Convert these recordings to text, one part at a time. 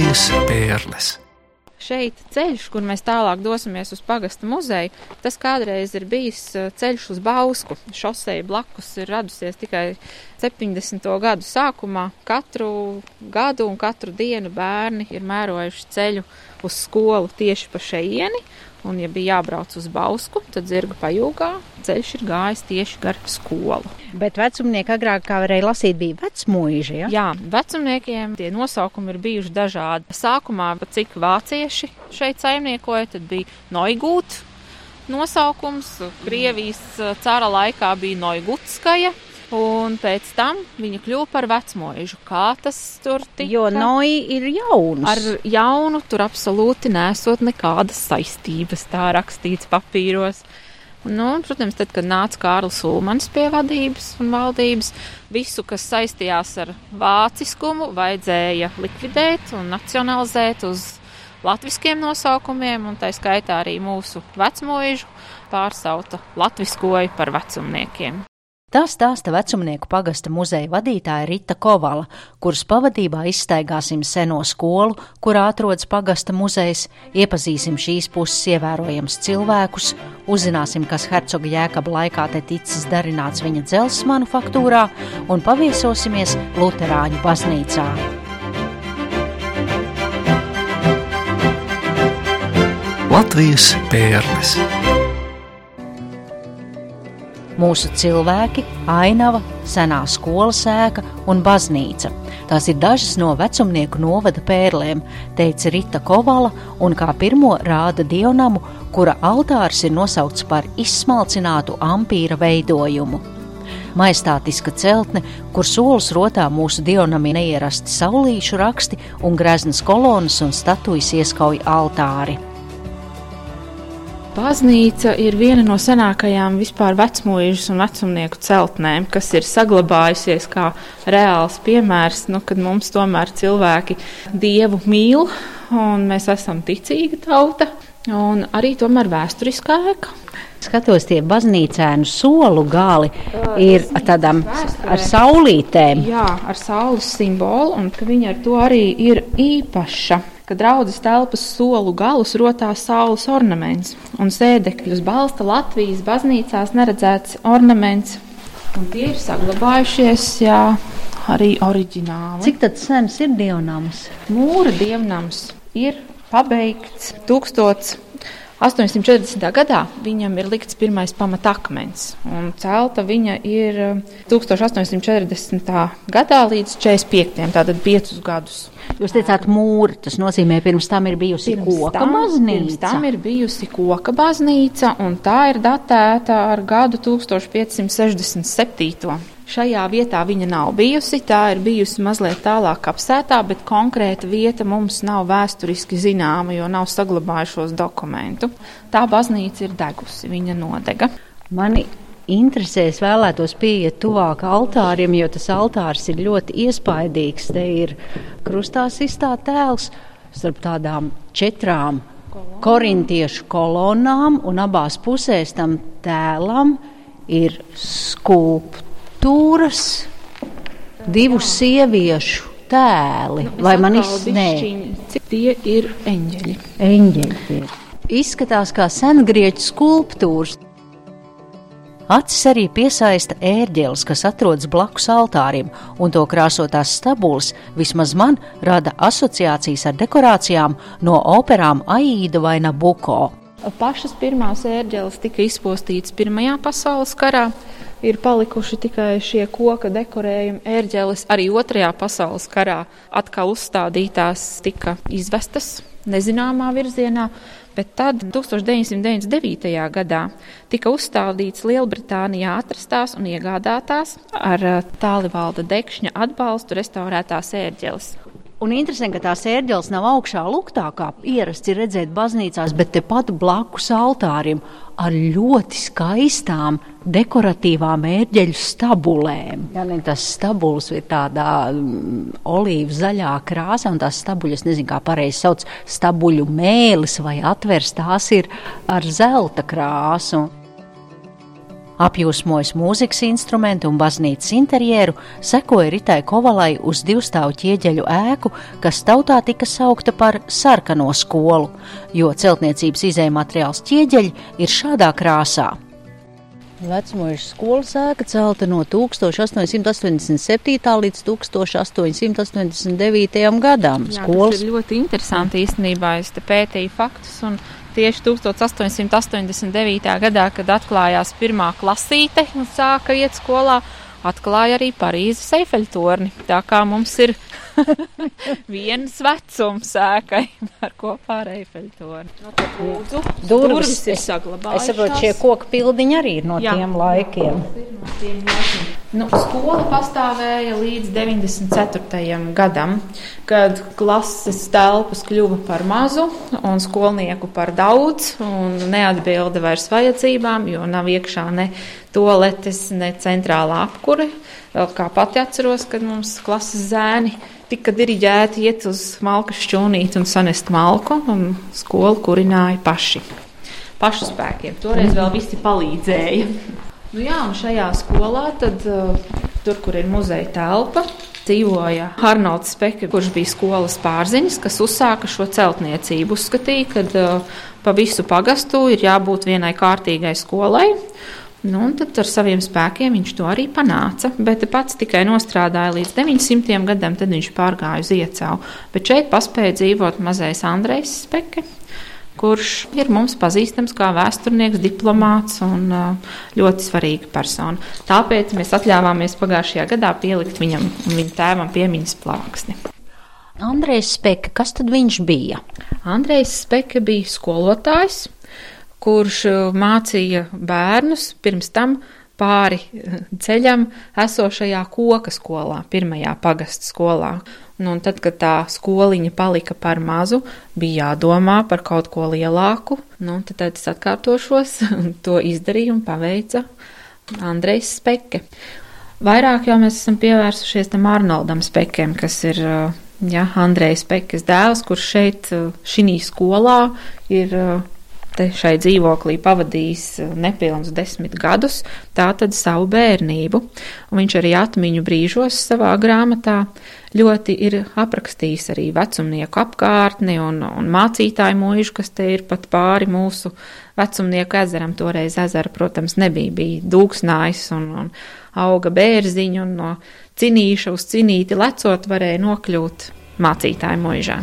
Latvijas pērles. Šeit ceļš, kur mēs tālāk dosimies uz pagasta muzeju, tas kādreiz ir bijis uh, ceļš uz Bausku. Šoseja blakus ir radusies tikai 70. gadu sākumā. Katru gadu un katru dienu bērni ir mērojuši ceļu uz skolu tieši pa šeieni. Un, ja bija jābrauc uz Bausku, tad zirga pajūgā ceļš ir gājis tieši gar skolu. Bet vecumnieki agrāk, kā varēja lasīt, bija vecmūži. Ja? Jā, vecumniekiem tie nosaukumi ir bijuši dažādi. Sākumā, cik vācieši šeit saimniekoja, tad bija Noigūt nosaukums. Krievijas cara laikā bija Noigutskaja. Un pēc tam viņa kļuva par vecmožu. Kā tas tur tika? Jo Noī ir jauns. Ar jaunu tur absolūti nesot nekādas saistības, tā rakstīts papīros. Nu, protams, tad, kad nāca Kārlis Ulmans pie vadības un valdības, visu, kas saistījās ar vāciskumu, vajadzēja likvidēt un nacionalizēt uz latviskiem nosaukumiem, un tā skaitā arī mūsu vecmožu pārsauta latviskoju par vecumniekiem. Tā stāsta vecumnieku pagasta muzeja vadītāja Rita Kovala, kuras pavadībā izstaigāsim seno skolu, kurā atrodas pagasta muzejs, iepazīsim šīs puses ievērojams cilvēkus, uzzināsim, kas hercoga jēkaba laikā te ticis darināts viņa dzelzs manufaktūrā un paviesosimies Luterāņu baznīcā. Latvijas pērles. Mūsu cilvēki, ainava, senā skolas ēka un baznīca. Tās ir dažas no vecumnieku novada pērlēm, teica Rita Kovala, un kā pirmo rāda dievnamu, kura altārs ir nosaukts par izsmalcinātu ampīra veidojumu. Majestātiska celtne, kur solis rotā mūsu dievnami neierasti saulīšu raksti un greznas kolonas un statujas ieskauj altāri. Baznīca ir viena no senākajām vispār vecmūžas un vecumnieku celtnēm, kas ir saglabājusies kā reāls piemērs, nu, kad mums tomēr cilvēki dievu mīl un mēs esam ticīga tauta un arī tomēr vēsturiskā ēka. Skatos, tie baznīcēnu solu gali ir tādām ar saulītēm. Jā, ar saules simbolu, un ka viņa ar to arī ir īpaša ka draudzes telpas solu galus rotā saules ornaments, un sēdekļus balsta Latvijas baznīcās neredzēts ornaments. Un tie ir saglabājušies, jā, arī oriģināli. Cik sens ir dievnams? Mūra dievnams ir pabeigts 1000. 840. gadā viņam ir likts pirmais pamatakmens, un celta viņa ir 1840. gadā līdz 45. tātad 5 gadus. Jūs teicāt, mūri, tas nozīmē, pirms tam ir bijusi pirms koka tam, baznīca. Pirms tam ir bijusi koka baznīca, un tā ir datēta ar gadu 1567. Šajā vietā viņa nav bijusi. Tā ir bijusi mazliet tālāk apsētā, bet konkrēta vieta mums nav vēsturiski zināma, jo nav saglabājušos dokumentu. Tā baznīca ir degusi, viņa nodega. Mani interesē, es vēlētos pieiet tuvāk altārim, jo tas altārs ir ļoti iespaidīgs. Te ir krustās izstāta tēls starp tādām četrām korintiešu kolonām, un abās pusēs tam tēlam ir skulptūra skulptūras, divu sieviešu tēli. Nu, Vai man izsnē? Tie ir eņģeļi. Eņģeļi. Izskatās kā sengrieķu skulptūras. Acis arī piesaista ērģeles, kas atrodas blakus altārim, un to krāsotās stabulas vismaz man rada asociācijas ar dekorācijām no operām Aīda vai Nabuko. Pašas pirmās ērģeles tika izpostītas Pirmajā pasaules karā ir palikuši tikai šie koka dekorējumi. Ērģeles arī otrajā pasaules karā atkal uzstādītās tika izvestas nezināmā virzienā, bet tad 1999. gadā tika uzstādīts Lielbritānijā atrastās un iegādātās ar tālivalda dekšņa atbalstu restaurētās ērģeles. Un interesanti, ka tās ērģeles nav augšā luktā, kā ierasts ir redzēt baznīcās, bet tepat blakus altārim ar ļoti skaistām dekoratīvām ērģeļu stabulēm. Jā, ne, tas stabuls ir tādā um, olīvu zaļā krāsā, un tās stabuļas, nezinu, kā pareizi sauc, stabuļu mēlis vai atvers, tās ir ar zelta krāsu. Apjūsmojis mūzikas instrumentu un baznīcas interjeru, sekoja Ritai Kovalai uz divstāvu ķieģeļu ēku, kas tautā tika saukta par sarkano skolu, jo celtniecības izējumateriāls ķieģeļi ir šādā krāsā. Vecmojuša skolas ēka celta no 1887. līdz 1889. gadam. Jā, Skolas tas ir ļoti interesanti īstenībā. Es te pētīju faktus un tieši 1889. gadā, kad atklājās pirmā klasīte un sāka iet skolā, atklāja arī Parīzes Eifeļtorni. Tā kā mums ir viens vecums ēkai ar kopā ar Eifeļtorni. No, lūdzu, Durvis. ir Es- saglabājušās. Es saprotu, šie koku pildiņi arī ir no Jā. tiem laikiem. Nu, skola pastāvēja līdz 94. gadam, kad klases telpas kļuva par mazu un skolnieku par daudz un neatbilda vairs vajadzībām, jo nav iekšā ne toaletes, ne centrālā apkure. Vēl kā pati atceros, kad mums klases zēni tika diriģēti iet uz malku šķūnīt un sanest malku, un skolu kurināja paši. Pašu spēkiem. Toreiz vēl visi palīdzēja. Nu jā, un šajā skolā, tad, uh, tur, kur ir muzeja telpa, dzīvoja Arnolds Speke, kurš bija skolas pārziņš, kas uzsāka šo celtniecību. Uzskatīja, ka uh, pa visu pagastu ir jābūt vienai kārtīgai skolai. Nu, tad ar saviem spēkiem viņš to arī panāca. Bet pats tikai nostrādāja līdz 900 gadam, tad viņš pārgāja uz iecavu. Bet šeit paspēja dzīvot mazais Andrejs Speke kurš ir mums pazīstams kā vēsturnieks, diplomāts un ļoti svarīga persona. Tāpēc mēs atļāvāmies pagājušajā gadā pielikt viņam un viņa tēvam piemiņas plāksni. Andrejs Speka, kas tad viņš bija? Andrejs Speke bija skolotājs, kurš uh, mācīja bērnus pirms tam pāri uh, ceļam esošajā koka skolā, pirmajā pagastu skolā. Nu, un tad, kad tā skoliņa palika par mazu, bija jādomā par kaut ko lielāku. Nu, tad, tad es atkārtošos, to izdarīju un paveica Andrejs Speke. Vairāk jau mēs esam pievērsušies tam Arnoldam Spekem, kas ir uh, ja, Andrejs Pekes dēls, kurš šeit, šī skolā, ir šai dzīvoklī pavadījis uh, nepilnus desmit gadus, tātad savu bērnību. Un viņš arī atmiņu brīžos savā grāmatā ļoti ir aprakstījis arī vecumnieku apkārtni un, un mācītāju mūžu, kas te ir pat pāri mūsu vecumnieku ezeram. Toreiz ezera, protams, nebija, bija dūksnājs un, un auga bērziņu, un no cinīša uz cinīti lecot varēja nokļūt mācītāju mūžā.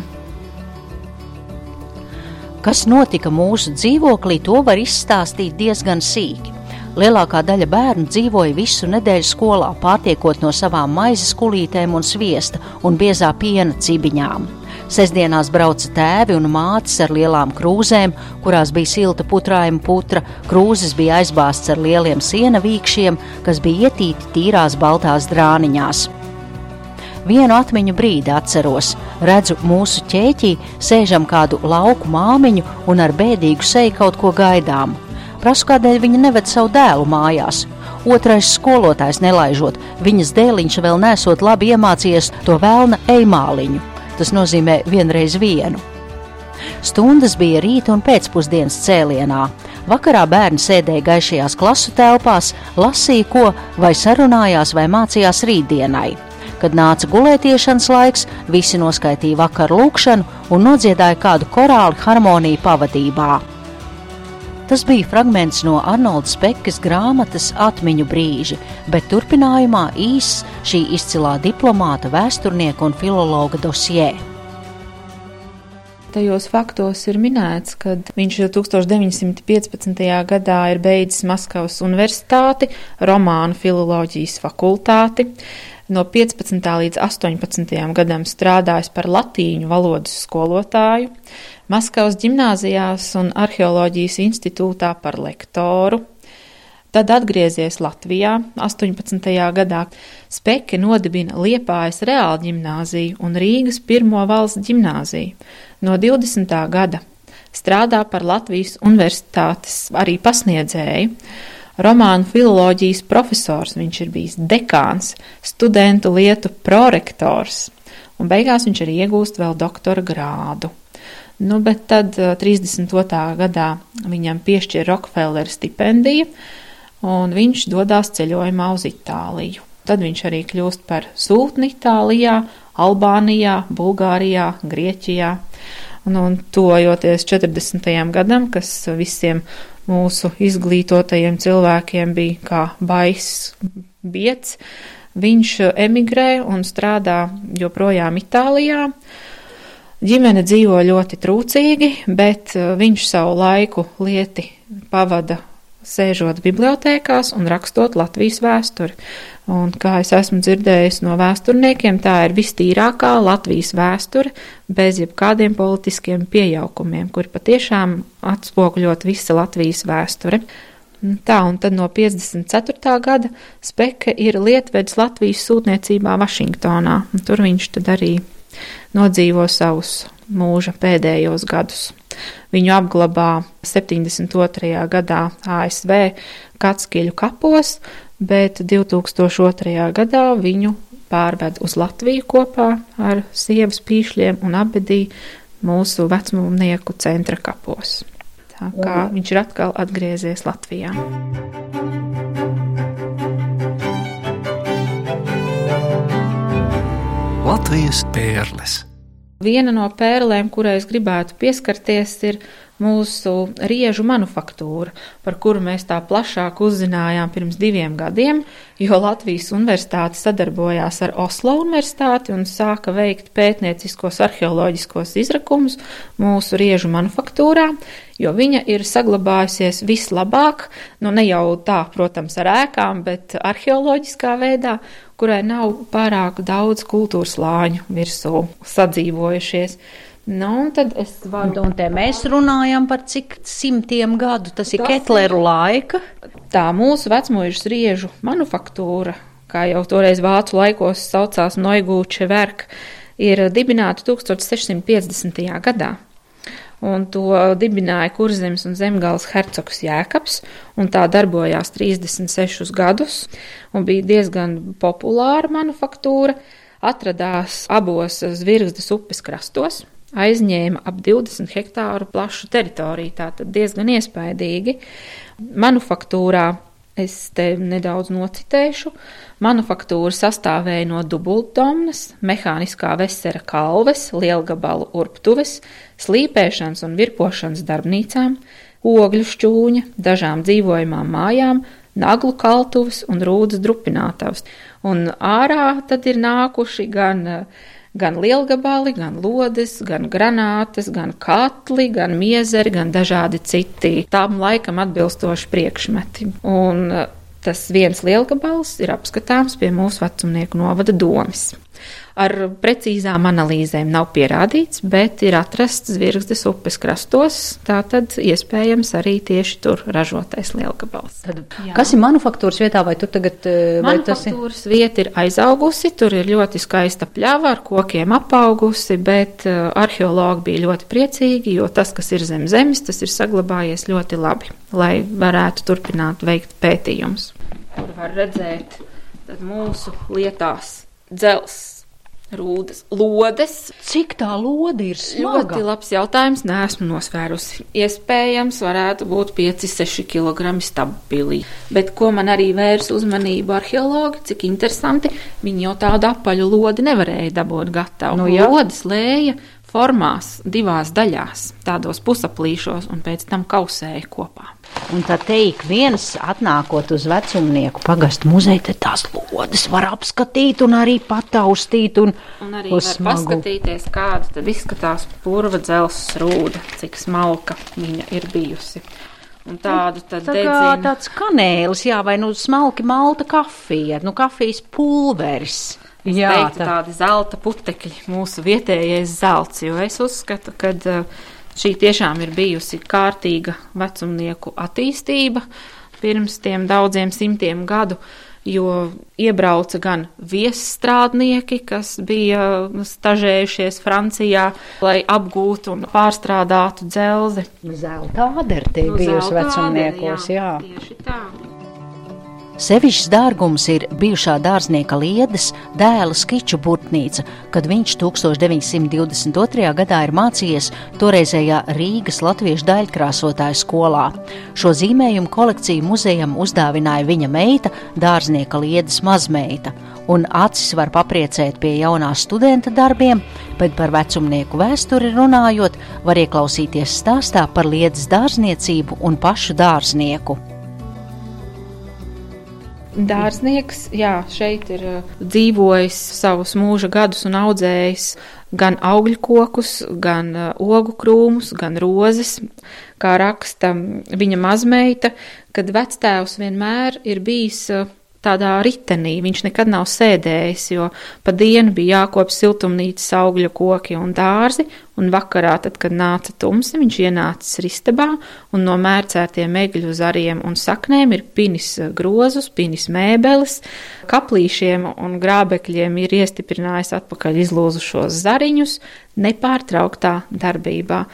Kas notika mūsu dzīvoklī, to var izstāstīt diezgan sīki. Lielākā daļa bērnu dzīvoja visu nedēļu skolā, pārtiekot no savām maizes kulītēm un sviesta un biezā piena cibiņām. Sesdienās brauca tēvi un mātes ar lielām krūzēm, kurās bija silta putrājuma putra, krūzes bija aizbāztas ar lieliem siena vīkšiem, kas bija ietīti tīrās baltās drāniņās. Vienu atmiņu brīdi atceros, redzu mūsu ķēķī, sēžam kādu lauku māmiņu un ar bēdīgu seju kaut ko gaidām. Prasu, kādēļ viņa neved savu dēlu mājās. Otrais skolotājs nelaižot, viņas dēliņš vēl nesot labi iemācījies to vēlna eimāliņu. Tas nozīmē vienreiz vienu. Stundas bija rīta un pēcpusdienas cēlienā. Vakarā bērni sēdēja gaišajās klasu telpās, lasīja ko, vai sarunājās, vai mācījās rītdienai. Kad nāca gulētiešanas laiks, visi noskaitīja vakaru lūkšanu un nodziedāja kādu korāli harmoniju pavadībā. Tas bija fragments no Arnolda Spekas grāmatas Atmiņu brīži, bet turpinājumā īss šī izcilā diplomāta, vēsturnieka un filologa dosjē. Tajos faktos ir minēts, ka viņš 1915. gadā ir beidzis Maskavas universitāti, romānu filoloģijas fakultāti. No 15. līdz 18. gadam strādājis par latīņu valodas skolotāju, Maskavas ģimnāzijās un arheoloģijas institūtā par lektoru. Tad atgriezies Latvijā 18. gadā. Speke nodibina Liepājas reāla ģimnāziju un Rīgas pirmo valsts ģimnāziju. No 20. gada strādā par Latvijas universitātes arī pasniedzēju. Romānu filoloģijas profesors, viņš ir bijis dekāns, studentu lietu prorektors, un beigās viņš arī iegūst vēl doktora grādu. Nu, bet tad 32. gadā viņam piešķir Rockefeller stipendiju, un viņš dodas ceļojumā uz Itāliju. Tad viņš arī kļūst par sūtni Itālijā, Albānijā, Bulgārijā, Grieķijā. Un, un tojoties 40. gadam, kas visiem mūsu izglītotajiem cilvēkiem bija kā baiss, biets, viņš emigrē un strādā joprojām Itālijā. Ģimene dzīvo ļoti trūcīgi, bet viņš savu laiku lieti pavada sēžot bibliotēkās un rakstot Latvijas vēsturi. Un, kā es esmu dzirdējis no vēsturniekiem, tā ir vistīrākā Latvijas vēsture bez jebkādiem politiskiem piejaukumiem, kuri patiešām atspoguļot visa Latvijas vēsture. Tā, un tad no 54. gada Speke ir lietvedis Latvijas sūtniecībā Vašingtonā, un tur viņš tad arī nodzīvo savus mūža pēdējos gadus. Viņu apglabā 72. gadā ASV Katskiļu kapos, bet 2002. gadā viņu pārved uz Latviju kopā ar sievas pīšļiem un abedī mūsu vecumnieku centra kapos. Tā kā un... viņš ir atkal atgriezies Latvijā. Latvijas pērles. Viena no pērlēm, kurai es gribētu pieskarties, ir mūsu riežu manufaktūra, par kuru mēs tā plašāk uzzinājām pirms diviem gadiem, jo Latvijas universitāte sadarbojās ar Oslo universitāti un sāka veikt pētnieciskos arheoloģiskos izrakumus mūsu riežu manufaktūrā, jo viņa ir saglabājusies vislabāk, nu ne jau tā, protams, ar ēkām, bet arheoloģiskā veidā, kurai nav pārāk daudz kultūras lāņu virsū sadzīvojušies. Nu, tad es varu. Un, te mēs runājam par cik simtiem gadu, tas ir tas Ketleru laika. Tā mūsu vecmojušas riežu manufaktūra, kā jau toreiz vācu laikos saucās Noigūče Verk, ir dibināta 1650. gadā un to dibināja Kurzemes un Zemgāles hercogs Jēkabs, un tā darbojās 36 gadus, un bija diezgan populāra manufaktūra, atradās abos Zvirgzdas upes krastos, aizņēma ap 20 hektāru plašu teritoriju, tātad diezgan iespaidīgi. Manufaktūrā Es te nedaudz nocitēšu. Manufaktūra sastāvēja no dubultdomnas, mehāniskā vesera kalves, lielgabalu urptuves, slīpēšanas un virpošanas darbnīcām, ogļu šķūņa, dažām dzīvojamām mājām, naglu kaltuves un rūdas drupinātavas. Un ārā tad ir nākuši gan uh, gan lielgabali, gan lodes, gan granātas, gan katli, gan miezeri, gan dažādi citi tam laikam atbilstoši priekšmeti. Un eh, tas viens lielgabals ir apskatāms pie mūsu vecumnieku novada domas ar precīzām analīzēm nav pierādīts, bet ir atrasts zvirgzdes upes krastos, tā tad iespējams arī tieši tur ražotais lielgabals. Tad, Jā. kas ir manufaktūras vietā, vai tur tagad? Eh, vai manufaktūras ir? vieta ir aizaugusi, tur ir ļoti skaista pļava ar kokiem apaugusi, bet uh, arheologi bija ļoti priecīgi, jo tas, kas ir zem zemes, tas ir saglabājies ļoti labi, lai varētu turpināt veikt pētījumus. Kur var redzēt mūsu lietās dzels Rūdas lodes. Cik tā lode ir smaga? Ļoti labs jautājums, neesmu nosvērusi. Iespējams, varētu būt 5-6 kg stabili. Bet ko man arī vērs uzmanību arheologi, cik interesanti, viņi jau tādu apaļu lodi nevarēja dabūt gatavu. Nu, Lodes lēja formās divās daļās, tādos pusaplīšos, un pēc tam kausēja kopā. Un tā teikt, viens atnākot uz vecumnieku pagastu muzeju, tad tās lodes var apskatīt un arī pataustīt. Un, un arī var smagu. paskatīties, kāda tad izskatās purva dzels rūda, cik smalka viņa ir bijusi. Un tādu tad tā kā tāds kanēlis, jā, vai nu smalki malta kafija, nu kafijas pulveris. Es Jā, teiktu, tā. tādi zelta putekļi, mūsu vietējais zelts, jo es uzskatu, ka šī tiešām ir bijusi kārtīga vecumnieku attīstība pirms tiem daudziem simtiem gadu, jo iebrauca gan viesstrādnieki, kas bija stažējušies Francijā, lai apgūtu un pārstrādātu dzelzi. Zelta āderte nu, bijusi vecumniekos, jā. jā. Tieši tā. Sevišķs dārgums ir bijušā dārznieka Liedes dēla skiču burtnīca, kad viņš 1922. gadā ir mācījies toreizējā Rīgas latviešu daļkrāsotāju skolā. Šo zīmējumu kolekciju muzejam uzdāvināja viņa meita, dārznieka Liedes mazmeita, un acis var papriecēt pie jaunā studenta darbiem, bet par vecumnieku vēsturi runājot, var ieklausīties stāstā par Liedes dārzniecību un pašu dārznieku. Dārznieks, jā, šeit ir uh, dzīvojis savus mūža gadus un audzējis gan augļu kokus, gan uh, ogu krūmus, gan rozes. Kā raksta viņa mazmeita, kad vectēvs vienmēr ir bijis uh, tādā ritenī. Viņš nekad nav sēdējis, jo pa dienu bija jākop siltumnīcas augļu koki un dārzi, un vakarā, tad, kad nāca tumsi, viņš ienācis ristabā, un no mērcētiem egļu zariem un saknēm ir pinis grozus, pinis mēbeles, kaplīšiem un grābekļiem ir iestiprinājis atpakaļ izlūzušos zariņus nepārtrauktā darbībā.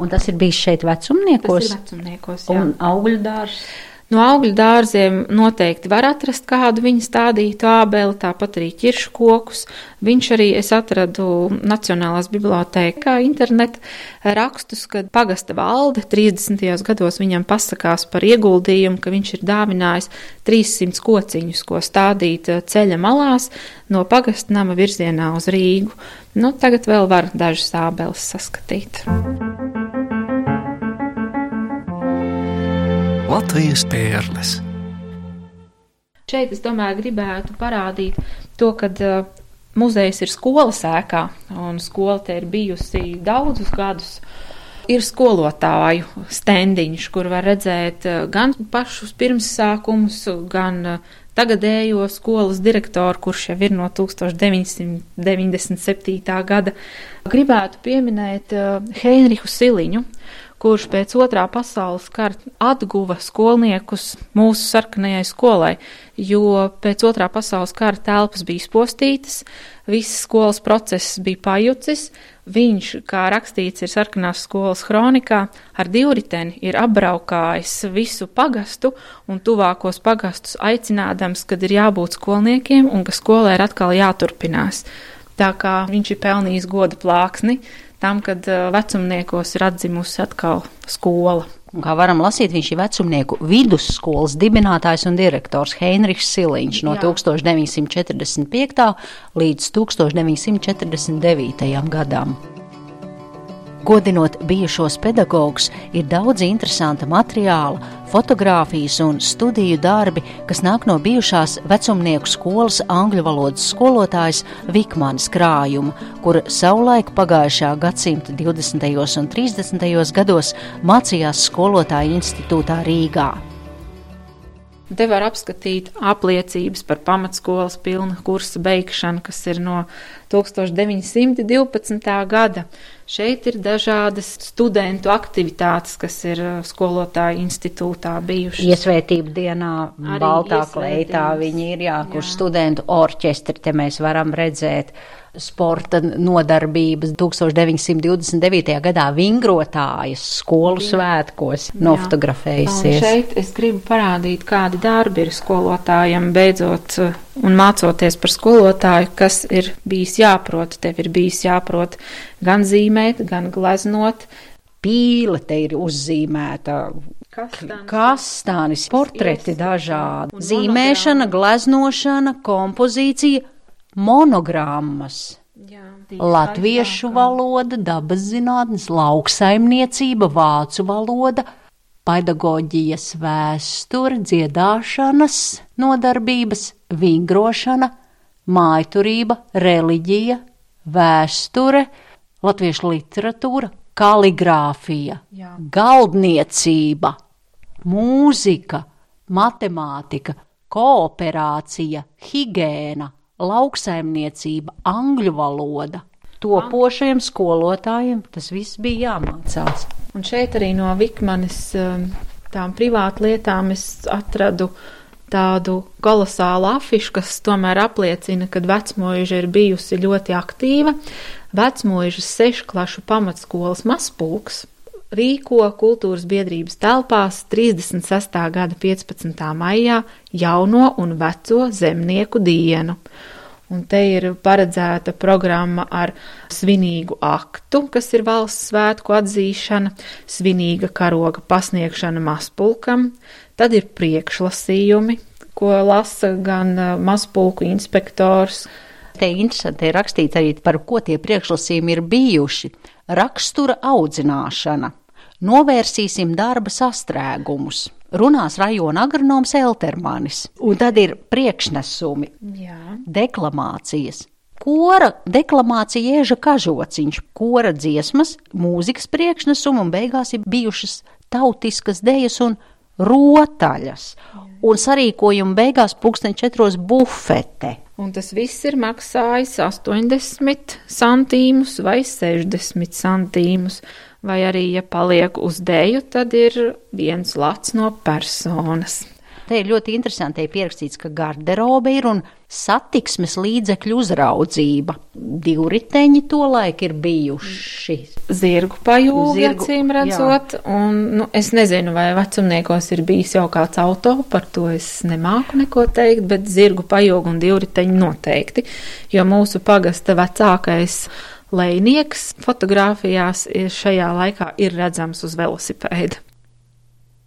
Un tas ir bijis šeit vecumniekos? Tas ir vecumniekos, jā. Un augļu dārs? No augļu dārziem noteikti var atrast kādu viņa stādītu ābeli, tāpat arī ķiršu kokus. Viņš arī es atradu Nacionālās bibliotēkā interneta rakstus, kad pagasta valde 30. gados viņam pasakās par ieguldījumu, ka viņš ir dāvinājis 300 kociņus, ko stādīt ceļa malās no pagasta nama virzienā uz Rīgu. Nu, tagad vēl var dažas ābeles saskatīt. Latvijas pērles. Šeit es domāju, gribētu parādīt to, ka uh, muzejs ir skolas ēkā, un skola te ir bijusi daudzus gadus. Ir skolotāju stendiņš, kur var redzēt uh, gan pašus pirmsākumus, gan uh, tagadējo skolas direktoru, kurš jau ir no 1997. gada. Gribētu pieminēt uh, Heinrichu Siliņu, kurš pēc otrā pasaules kara atguva skolniekus mūsu sarkanajai skolai, jo pēc otrā pasaules kara telpas bija postītas, viss skolas process bija pajucis, viņš, kā rakstīts ir sarkanās skolas kronikā, ar divriteni ir apbraukājis visu pagastu un tuvākos pagastus aicinādams, kad ir jābūt skolniekiem un ka skolai ir atkal jāturpinās. Tā kā viņš ir pelnījis goda plāksni, tam, kad uh, vecumniekos ir atzimusi atkal skola. Un kā varam lasīt, viņš ir vecumnieku vidusskolas dibinātājs un direktors Heinrichs Siliņš no Jā. 1945. līdz 1949. gadam. Godinot bijušos pedagogus, ir daudz interesanta materiāla, fotografijas un studiju darbi, kas nāk no bijušās vecumnieku skolas angļu valodas skolotājas Vikmanas krājuma, kur savulaik pagājušā gadsimta 20. un 30. gados mācījās skolotāja institūtā Rīgā. Te var apskatīt apliecības par pamatskolas pilna kursa beigšanu, kas ir no 1912. gada. Šeit ir dažādas studentu aktivitātes, kas ir uh, skolotāju institūtā bijušas. Iesvētība dienā, Arī baltā kleitā viņi ir, jā, kur jā. studentu orķestri te mēs varam redzēt sporta nodarbības 1929. gadā vingrotājas skolu svētkos nofotografējusies. Šeit es gribu parādīt, kādi darbi ir skolotājiem beidzot uh, un mācoties par skolotāju, kas ir bijis jāprot. Tev ir bijis jāprot gan zīmēt, gan gleznot. Pīle te ir uzzīmēta, kastānis, portreti dažādi, zīmēšana, gleznošana, kompozīcija monogrammas. Jā, Latviešu valoda, dabas zinātnes, lauksaimniecība, vācu valoda, pedagoģijas vēsture, dziedāšanas nodarbības, vingrošana, mājturība, reliģija, vēsture, latviešu literatūra, kaligrāfija, Jā. galdniecība, mūzika, matemātika, kooperācija, higiēna, lauksaimniecība, angļu valoda. Topošiem skolotājiem tas viss bija jāmācās. Un šeit arī no Vikmanes um, tām privātu lietām es atradu tādu kolosālu afišu, kas tomēr apliecina, ka vecmoža ir bijusi ļoti aktīva. Vecmožas sešklašu pamatskolas mazpulks rīko kultūras biedrības telpās 36. gada 15. maijā jauno un veco zemnieku dienu. Un te ir paredzēta programma ar svinīgu aktu, kas ir valsts svētku atzīšana, svinīga karoga pasniegšana mazpulkam, tad ir priekšlasījumi, ko lasa gan uh, mazpulku inspektors. Te interesanti ir rakstīts arī par ko tie priekšlasījumi ir bijuši. Rakstura audzināšana. Novērsīsim darba sastrēgumus runās rajona agronoms Eltermanis, un tad ir priekšnesumi, Jā. deklamācijas. Kora deklamācija ieža kažociņš, kora dziesmas, mūzikas priekšnesumi un beigās ir bijušas tautiskas dejas un rotaļas. Un sarīkojuma beigās pulksten četros bufete. Un tas viss ir maksājis 80 centīmus vai 60 centīmus vai arī, ja paliek uz dēļu, tad ir viens lats no personas. Te ir ļoti interesanti pierakstīts, ka garderobe ir un satiksmes līdzekļu uzraudzība. Divi riteņi to laik ir bijuši. Zirgu pajūgi, acīm redzot, jā. un nu, es nezinu, vai vecumniekos ir bijis jau kāds auto, par to es nemāku neko teikt, bet zirgu pajūgi un divi riteņi noteikti, jo mūsu pagasta vecākais Lēnieks fotografijās šajā laikā ir redzams uz velosipēda.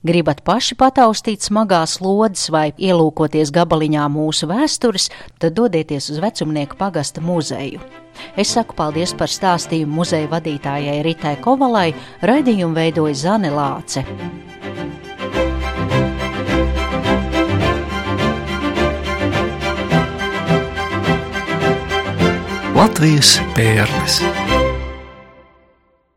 Gribat paši pataustīt smagās lodes vai ielūkoties gabaliņā mūsu vēstures, tad dodieties uz vecumnieku pagasta muzeju. Es saku paldies par stāstījumu muzeja vadītājai Ritai Kovalai, raidījumu veidoja Zane Lāce. Latvijas pērles.